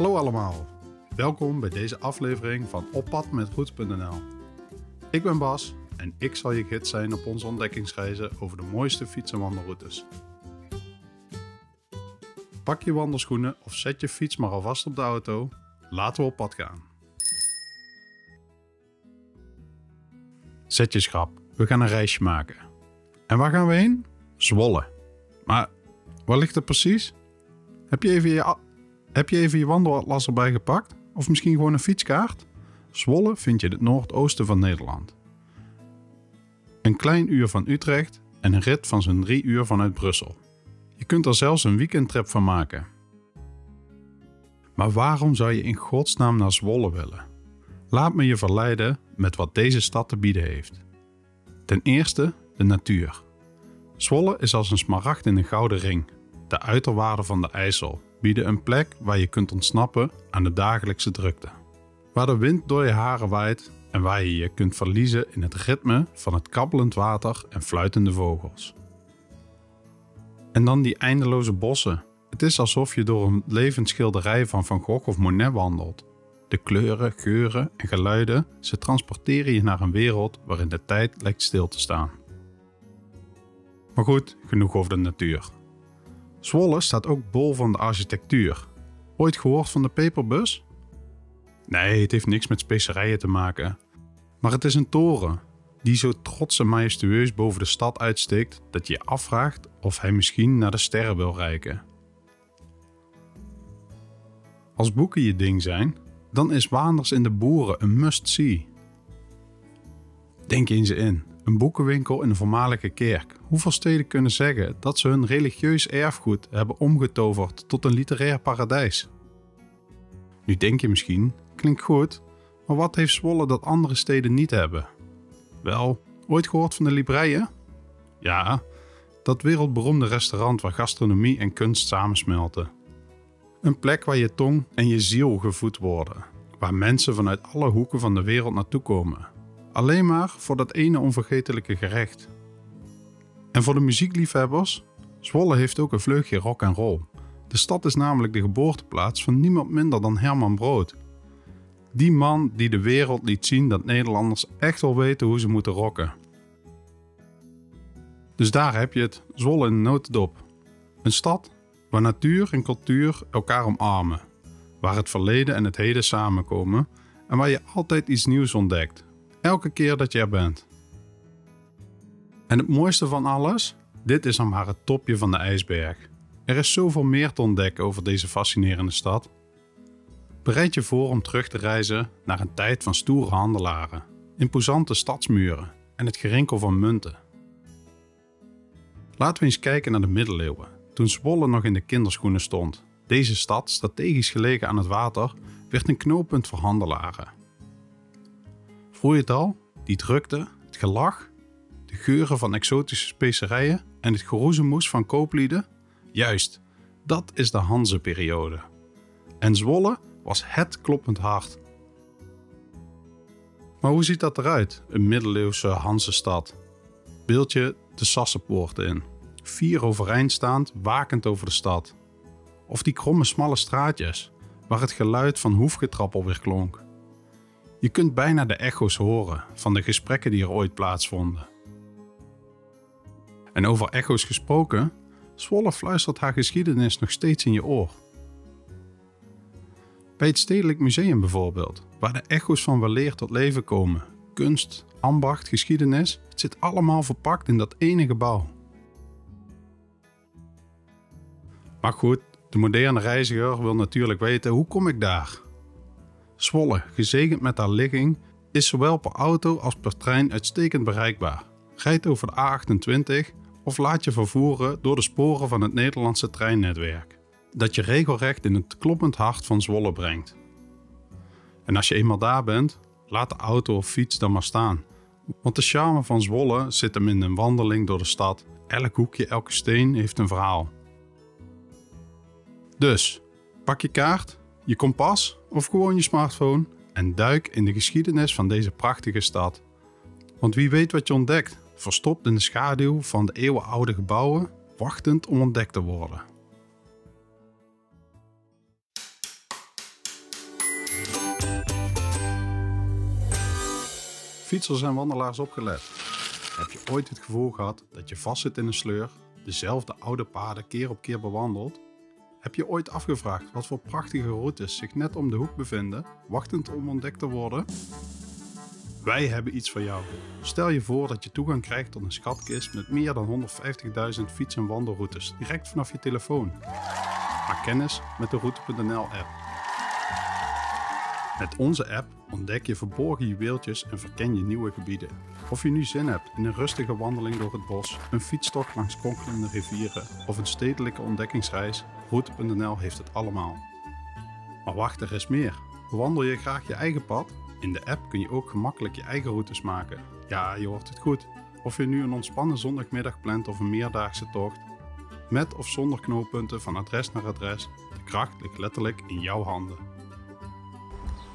Hallo allemaal, welkom bij deze aflevering van Oppad met. Ik ben Bas en ik zal je gids zijn op onze ontdekkingsreizen over de mooiste fiets- en wandelroutes. Pak je wandelschoenen of zet je fiets maar alvast op de auto. Laten we op pad gaan. Zet je schrap, we gaan een reisje maken. En waar gaan we heen? Zwolle. Maar waar ligt het precies? Heb je even je, heb je, even je wandelatlas erbij gepakt? Of misschien gewoon een fietskaart? Zwolle vind je het noordoosten van Nederland. Een klein uur van Utrecht en een rit van zo'n drie uur vanuit Brussel. Je kunt er zelfs een weekendtrip van maken. Maar waarom zou je in godsnaam naar Zwolle willen? Laat me je verleiden met wat deze stad te bieden heeft. Ten eerste de natuur. Zwolle is als een smaragd in een gouden ring. De uiterwaarden van de IJssel bieden een plek waar je kunt ontsnappen aan de dagelijkse drukte. Waar de wind door je haren waait en waar je je kunt verliezen in het ritme van het kabbelend water en fluitende vogels. En dan die eindeloze bossen. Het is alsof je door een levend schilderij van Van Gogh of Monet wandelt. De kleuren, geuren en geluiden, ze transporteren je naar een wereld waarin de tijd lijkt stil te staan. Maar goed, genoeg over de natuur. Zwolle staat ook bol van de architectuur. Ooit gehoord van de peperbus? Nee, het heeft niks met specerijen te maken. Maar het is een toren die zo trots en majestueus boven de stad uitsteekt dat je je afvraagt of hij misschien naar de sterren wil reiken. Als boeken je ding zijn, dan is Waanders in de Boeren een must-see. Denk eens in, een boekenwinkel in een voormalige kerk. Hoeveel steden kunnen zeggen dat ze hun religieus erfgoed hebben omgetoverd tot een literair paradijs? Nu denk je misschien, klinkt goed, maar wat heeft Zwolle dat andere steden niet hebben? Wel, ooit gehoord van de Libreien? Ja, dat wereldberoemde restaurant waar gastronomie en kunst samensmelten. Een plek waar je tong en je ziel gevoed worden, waar mensen vanuit alle hoeken van de wereld naartoe komen. Alleen maar voor dat ene onvergetelijke gerecht. En voor de muziekliefhebbers, Zwolle heeft ook een vleugje rock en roll. De stad is namelijk de geboorteplaats van niemand minder dan Herman Brood. Die man die de wereld liet zien dat Nederlanders echt wel weten hoe ze moeten rocken. Dus daar heb je het, Zwolle in notendop. Een stad waar natuur en cultuur elkaar omarmen. Waar het verleden en het heden samenkomen en waar je altijd iets nieuws ontdekt. Elke keer dat je er bent. En het mooiste van alles? Dit is dan maar het topje van de ijsberg. Er is zoveel meer te ontdekken over deze fascinerende stad. Bereid je voor om terug te reizen naar een tijd van stoere handelaren, imposante stadsmuren en het gerinkel van munten. Laten we eens kijken naar de middeleeuwen, toen Zwolle nog in de kinderschoenen stond. Deze stad, strategisch gelegen aan het water, werd een knooppunt voor handelaren. Voel je het al? Die drukte, het gelach, de geuren van exotische specerijen en het geroezemoes van kooplieden? Juist, dat is de Hanze-periode. En Zwolle was het kloppend hart. Maar hoe ziet dat eruit, een middeleeuwse Hanse-stad? Beeld je de Sassenpoorten in, vier overeind staand, wakend over de stad. Of die kromme smalle straatjes, waar het geluid van hoefgetrappel weer klonk. Je kunt bijna de echo's horen van de gesprekken die er ooit plaatsvonden. En over echo's gesproken, Zwolle fluistert haar geschiedenis nog steeds in je oor. Bij het Stedelijk Museum bijvoorbeeld, waar de echo's van weleer tot leven komen. Kunst, ambacht, geschiedenis, het zit allemaal verpakt in dat ene gebouw. Maar goed, de moderne reiziger wil natuurlijk weten hoe kom ik daar? Zwolle, gezegend met haar ligging, is zowel per auto als per trein uitstekend bereikbaar. Rijd over de A28 of laat je vervoeren door de sporen van het Nederlandse treinnetwerk, dat je regelrecht in het kloppend hart van Zwolle brengt. En als je eenmaal daar bent, laat de auto of fiets dan maar staan. Want de charme van Zwolle zit hem in een wandeling door de stad. Elk hoekje, elke steen heeft een verhaal. Dus, pak je kaart, je kompas of gewoon je smartphone en duik in de geschiedenis van deze prachtige stad. Want wie weet wat je ontdekt, verstopt in de schaduw van de eeuwenoude gebouwen, wachtend om ontdekt te worden. Fietsers en wandelaars opgelet. Heb je ooit het gevoel gehad dat je vastzit in een sleur, dezelfde oude paden keer op keer bewandelt heb je ooit afgevraagd wat voor prachtige routes zich net om de hoek bevinden, wachtend om ontdekt te worden? Wij hebben iets voor jou. Stel je voor dat je toegang krijgt tot een schatkist met meer dan 150.000 fiets- en wandelroutes direct vanaf je telefoon. Maak kennis met de Route.nl app. Met onze app ontdek je verborgen juweeltjes en verken je nieuwe gebieden. Of je nu zin hebt in een rustige wandeling door het bos, een fietstocht langs kronkelende rivieren of een stedelijke ontdekkingsreis, Route.nl heeft het allemaal. Maar wacht, er is meer. Wandel je graag je eigen pad? In de app kun je ook gemakkelijk je eigen routes maken. Ja, je hoort het goed. Of je nu een ontspannen zondagmiddag plant of een meerdaagse tocht. Met of zonder knooppunten van adres naar adres, de kracht ligt letterlijk in jouw handen.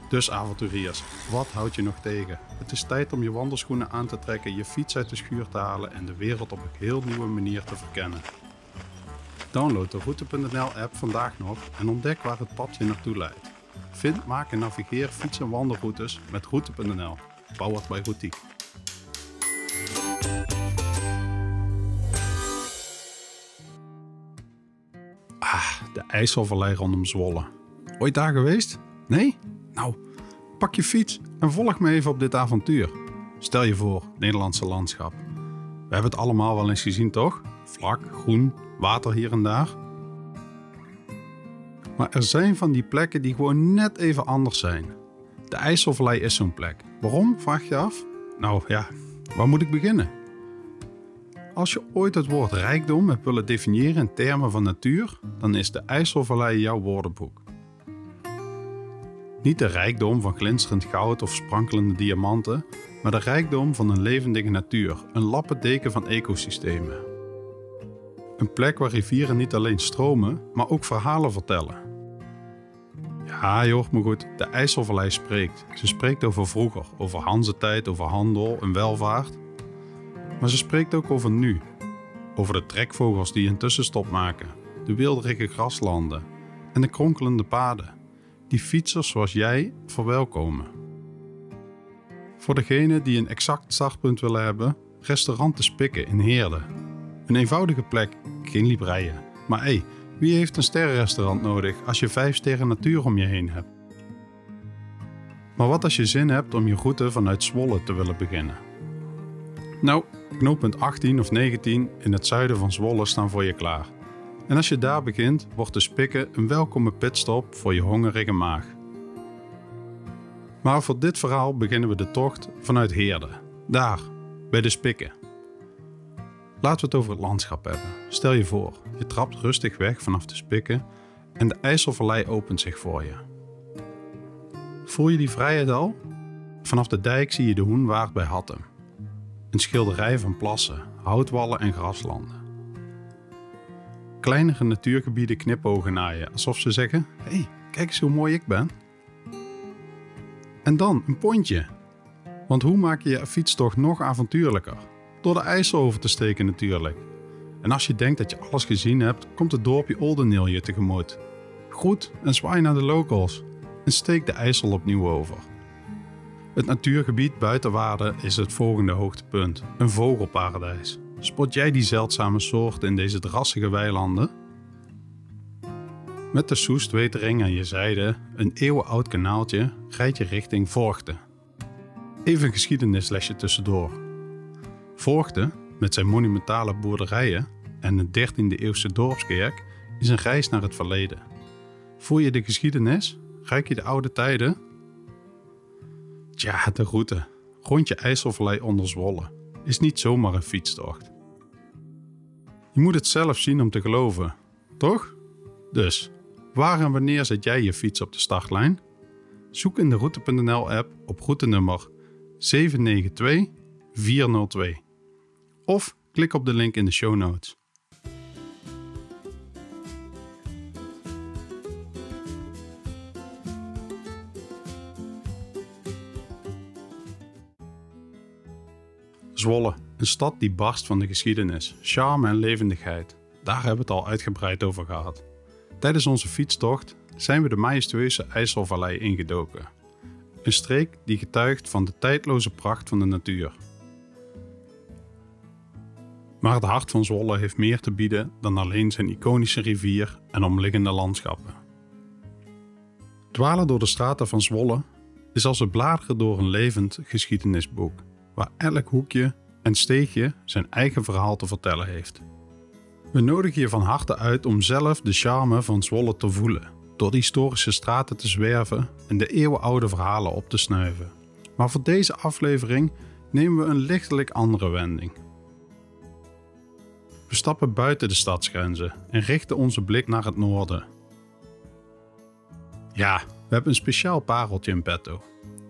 Dus avonturiers, wat houdt je nog tegen? Het is tijd om je wandelschoenen aan te trekken, je fiets uit de schuur te halen en de wereld op een heel nieuwe manier te verkennen. Download de Route.nl app vandaag nog en ontdek waar het pad je naartoe leidt. Vind, maak en navigeer fiets- en wandelroutes met Route.nl. Powered by Routiek. Ah, de IJsselvallei rondom Zwolle. Ooit daar geweest? Nee? Nou, pak je fiets en volg me even op dit avontuur. Stel je voor, Nederlandse landschap. We hebben het allemaal wel eens gezien, toch? Vlak, groen, water hier en daar. Maar er zijn van die plekken die gewoon net even anders zijn. De IJsselvallei is zo'n plek. Waarom, vraag je af? Nou ja, waar moet ik beginnen? Als je ooit het woord rijkdom hebt willen definiëren in termen van natuur, dan is de IJsselvallei jouw woordenboek. Niet de rijkdom van glinsterend goud of sprankelende diamanten, maar de rijkdom van een levendige natuur, een lappendeken van ecosystemen. Een plek waar rivieren niet alleen stromen, maar ook verhalen vertellen. Ja, hoort me goed, de IJsselvallei spreekt. Ze spreekt over vroeger, over Hanzetijd, over handel en welvaart. Maar ze spreekt ook over nu. Over de trekvogels die een tussenstop maken, de weelderige graslanden en de kronkelende paden, die fietsers zoals jij verwelkomen. Voor degenen die een exact startpunt willen hebben, restaurant te spikken in Heerde. Een eenvoudige plek, geen libreien. Maar hé, hey, wie heeft een sterrenrestaurant nodig als je vijf sterren natuur om je heen hebt? Maar wat als je zin hebt om je route vanuit Zwolle te willen beginnen? Nou, knooppunt 18 of 19 in het zuiden van Zwolle staan voor je klaar. En als je daar begint, wordt de spikken een welkome pitstop voor je hongerige maag. Maar voor dit verhaal beginnen we de tocht vanuit Heerde. Daar, bij de spikken. Laten we het over het landschap hebben. Stel je voor, je trapt rustig weg vanaf de spikken en de IJsselvallei opent zich voor je. Voel je die vrijheid al? Vanaf de dijk zie je de Hoenwaard bij Hattem. Een schilderij van plassen, houtwallen en graslanden. Kleinere natuurgebieden knipogen naar je, alsof ze zeggen: Hé, hey, kijk eens hoe mooi ik ben. En dan een pontje. Want hoe maak je je fietstocht nog avontuurlijker? Door de IJssel over te steken natuurlijk. En als je denkt dat je alles gezien hebt, komt het dorpje Oldeneel je tegemoet. Groet en zwaai naar de locals en steek de IJssel opnieuw over. Het natuurgebied buiten is het volgende hoogtepunt, een vogelparadijs. Spot jij die zeldzame soort in deze drassige weilanden? Met de Soestwetering aan je zijde, een eeuwenoud kanaaltje, rijd je richting Vorchten. Even een geschiedenislesje tussendoor. Vorchten, met zijn monumentale boerderijen en een 13e eeuwse dorpskerk, is een reis naar het verleden. Voel je de geschiedenis? Ruik je de oude tijden? Tja, de route. Rondje IJsselvallei onder Zwolle is niet zomaar een fietstocht. Je moet het zelf zien om te geloven, toch? Dus, waar en wanneer zet jij je fiets op de startlijn? Zoek in de Route.nl app op routenummer 792 402. Of klik op de link in de show notes. Zwolle, een stad die barst van de geschiedenis, charme en levendigheid. Daar hebben we het al uitgebreid over gehad. Tijdens onze fietstocht zijn we de majestueuze IJsselvallei ingedoken. Een streek die getuigt van de tijdloze pracht van de natuur. Maar het hart van Zwolle heeft meer te bieden dan alleen zijn iconische rivier en omliggende landschappen. Dwalen door de straten van Zwolle is als het bladeren door een levend geschiedenisboek, waar elk hoekje en steegje zijn eigen verhaal te vertellen heeft. We nodigen je van harte uit om zelf de charme van Zwolle te voelen, door de historische straten te zwerven en de eeuwenoude verhalen op te snuiven. Maar voor deze aflevering nemen we een lichtelijk andere wending. We stappen buiten de stadsgrenzen en richten onze blik naar het noorden. Ja, we hebben een speciaal pareltje in petto.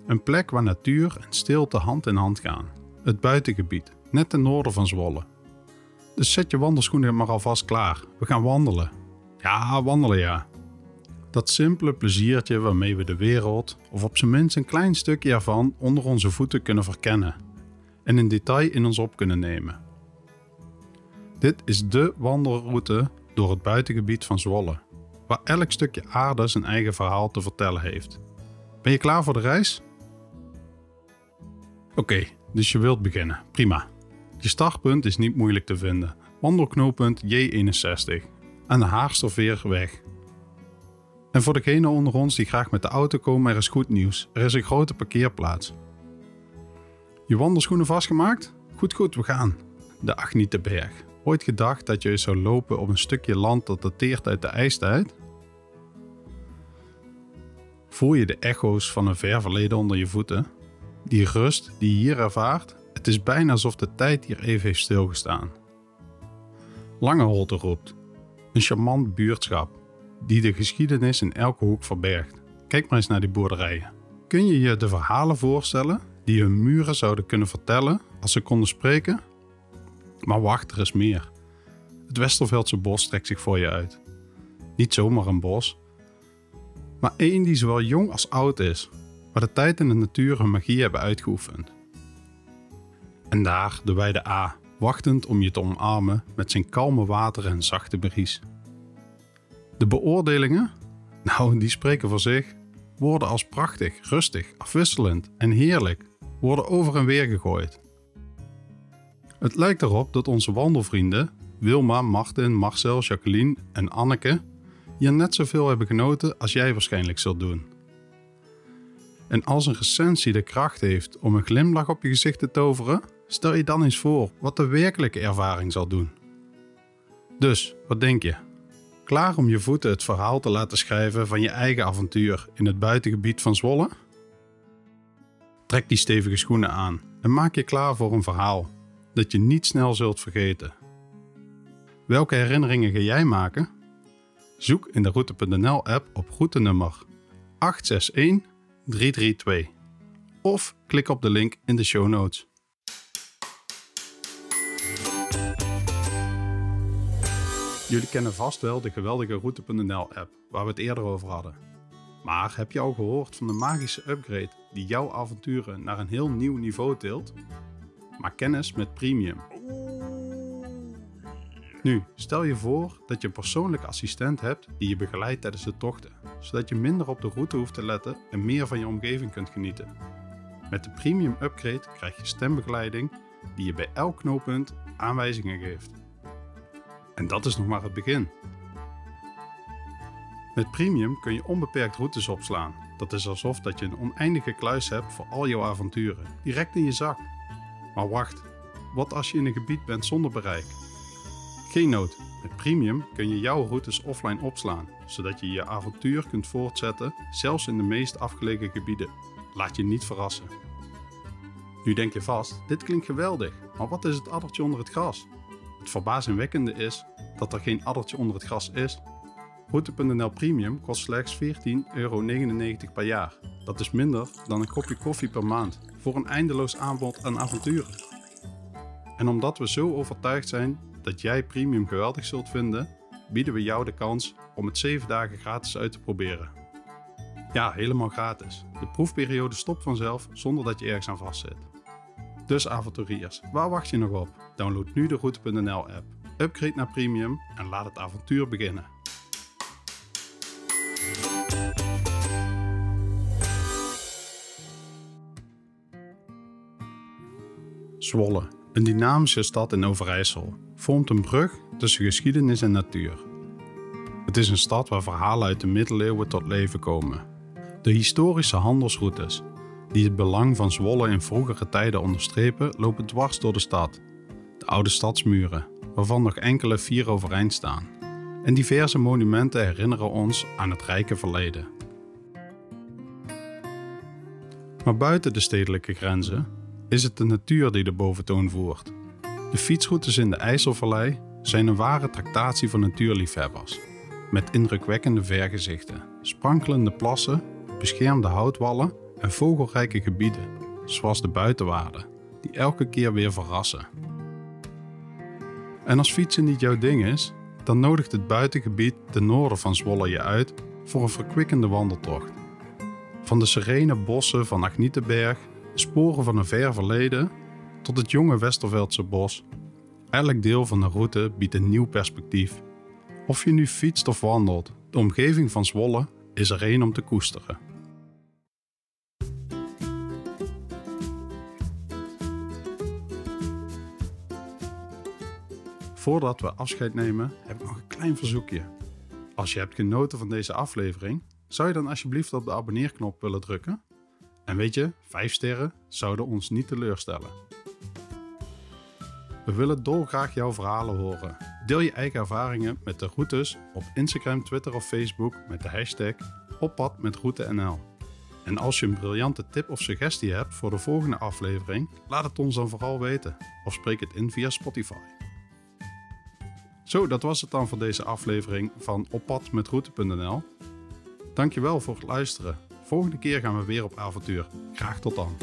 Een plek waar natuur en stilte hand in hand gaan. Het buitengebied, net ten noorden van Zwolle. Dus zet je wandelschoenen maar alvast klaar. We gaan wandelen. Ja, wandelen ja. Dat simpele pleziertje waarmee we de wereld, of op zijn minst een klein stukje ervan, onder onze voeten kunnen verkennen. En in detail in ons op kunnen nemen. Dit is de wandelroute door het buitengebied van Zwolle, waar elk stukje aarde zijn eigen verhaal te vertellen heeft. Ben je klaar voor de reis? Oké, dus je wilt beginnen. Prima. Je startpunt is niet moeilijk te vinden. Wandelknooppunt J61 aan de Haarsterveerweg. En voor degenen onder ons die graag met de auto komen, er is goed nieuws. Er is een grote parkeerplaats. Je wandelschoenen vastgemaakt? Goed, goed, we gaan. De Agnietenberg. Ooit gedacht dat je zou lopen op een stukje land dat dateert uit de ijstijd? Voel je de echo's van een ver verleden onder je voeten? Die rust die je hier ervaart, het is bijna alsof de tijd hier even heeft stilgestaan. Langeholte roept, een charmant buurtschap die de geschiedenis in elke hoek verbergt. Kijk maar eens naar die boerderijen. Kun je je de verhalen voorstellen die hun muren zouden kunnen vertellen als ze konden spreken? Maar wacht, er is meer. Het Westerveldse bos strekt zich voor je uit. Niet zomaar een bos, maar één die zowel jong als oud is, waar de tijd en de natuur hun magie hebben uitgeoefend. En daar de wijde A, wachtend om je te omarmen met zijn kalme water en zachte bries. De beoordelingen? Nou, die spreken voor zich. Woorden als prachtig, rustig, afwisselend en heerlijk worden over en weer gegooid. Het lijkt erop dat onze wandelvrienden Wilma, Martin, Marcel, Jacqueline en Anneke hier net zoveel hebben genoten als jij waarschijnlijk zult doen. En als een recensie de kracht heeft om een glimlach op je gezicht te toveren, stel je dan eens voor wat de werkelijke ervaring zal doen. Dus, wat denk je? Klaar om je voeten het verhaal te laten schrijven van je eigen avontuur in het buitengebied van Zwolle? Trek die stevige schoenen aan en maak je klaar voor een verhaal dat je niet snel zult vergeten. Welke herinneringen ga jij maken? Zoek in de Route.nl app op routenummer 861332 of klik op de link in de show notes. Jullie kennen vast wel de geweldige Route.nl app waar we het eerder over hadden. Maar heb je al gehoord van de magische upgrade die jouw avonturen naar een heel nieuw niveau tilt? Maak kennis met Premium. Nu, stel je voor dat je een persoonlijke assistent hebt die je begeleidt tijdens de tochten, zodat je minder op de route hoeft te letten en meer van je omgeving kunt genieten. Met de Premium Upgrade krijg je stembegeleiding die je bij elk knooppunt aanwijzingen geeft. En dat is nog maar het begin. Met Premium kun je onbeperkt routes opslaan. Dat is alsof dat je een oneindige kluis hebt voor al jouw avonturen, direct in je zak. Maar wacht, wat als je in een gebied bent zonder bereik? Geen nood, met Premium kun je jouw routes offline opslaan, zodat je je avontuur kunt voortzetten, zelfs in de meest afgelegen gebieden. Laat je niet verrassen. Nu denk je vast, dit klinkt geweldig, maar wat is het addertje onder het gras? Het verbazingwekkende is dat er geen addertje onder het gras is. Route.nl Premium kost slechts 14,99 euro per jaar. Dat is minder dan een kopje koffie per maand voor een eindeloos aanbod aan avonturen. En omdat we zo overtuigd zijn dat jij Premium geweldig zult vinden, bieden we jou de kans om het 7 dagen gratis uit te proberen. Ja, helemaal gratis. De proefperiode stopt vanzelf zonder dat je ergens aan vastzit. Dus avonturiers, waar wacht je nog op? Download nu de Route.nl app, upgrade naar Premium en laat het avontuur beginnen. Zwolle, een dynamische stad in Overijssel, vormt een brug tussen geschiedenis en natuur. Het is een stad waar verhalen uit de middeleeuwen tot leven komen. De historische handelsroutes, die het belang van Zwolle in vroegere tijden onderstrepen, lopen dwars door de stad. De oude stadsmuren, waarvan nog enkele vier overeind staan, en diverse monumenten herinneren ons aan het rijke verleden. Maar buiten de stedelijke grenzen is het de natuur die de boventoon voert. De fietsroutes in de IJsselvallei zijn een ware tractatie voor natuurliefhebbers. Met indrukwekkende vergezichten, sprankelende plassen, beschermde houtwallen en vogelrijke gebieden, zoals de buitenwaarden, die elke keer weer verrassen. En als fietsen niet jouw ding is, dan nodigt het buitengebied ten noorden van Zwolle je uit voor een verkwikkende wandeltocht. Van de serene bossen van Agnietenberg, sporen van een ver verleden, tot het jonge Westerveldse bos. Elk deel van de route biedt een nieuw perspectief. Of je nu fietst of wandelt, de omgeving van Zwolle is er één om te koesteren. Voordat we afscheid nemen, heb ik nog een klein verzoekje. Als je hebt genoten van deze aflevering, zou je dan alsjeblieft op de abonneerknop willen drukken? En weet je, 5 sterren zouden ons niet teleurstellen. We willen dolgraag jouw verhalen horen. Deel je eigen ervaringen met de routes op Instagram, Twitter of Facebook met de hashtag oppadmetroute.nl. En als je een briljante tip of suggestie hebt voor de volgende aflevering, laat het ons dan vooral weten of spreek het in via Spotify. Zo, dat was het dan voor deze aflevering van oppadmetroute.nl. Dankjewel voor het luisteren. Volgende keer gaan we weer op avontuur. Graag tot dan.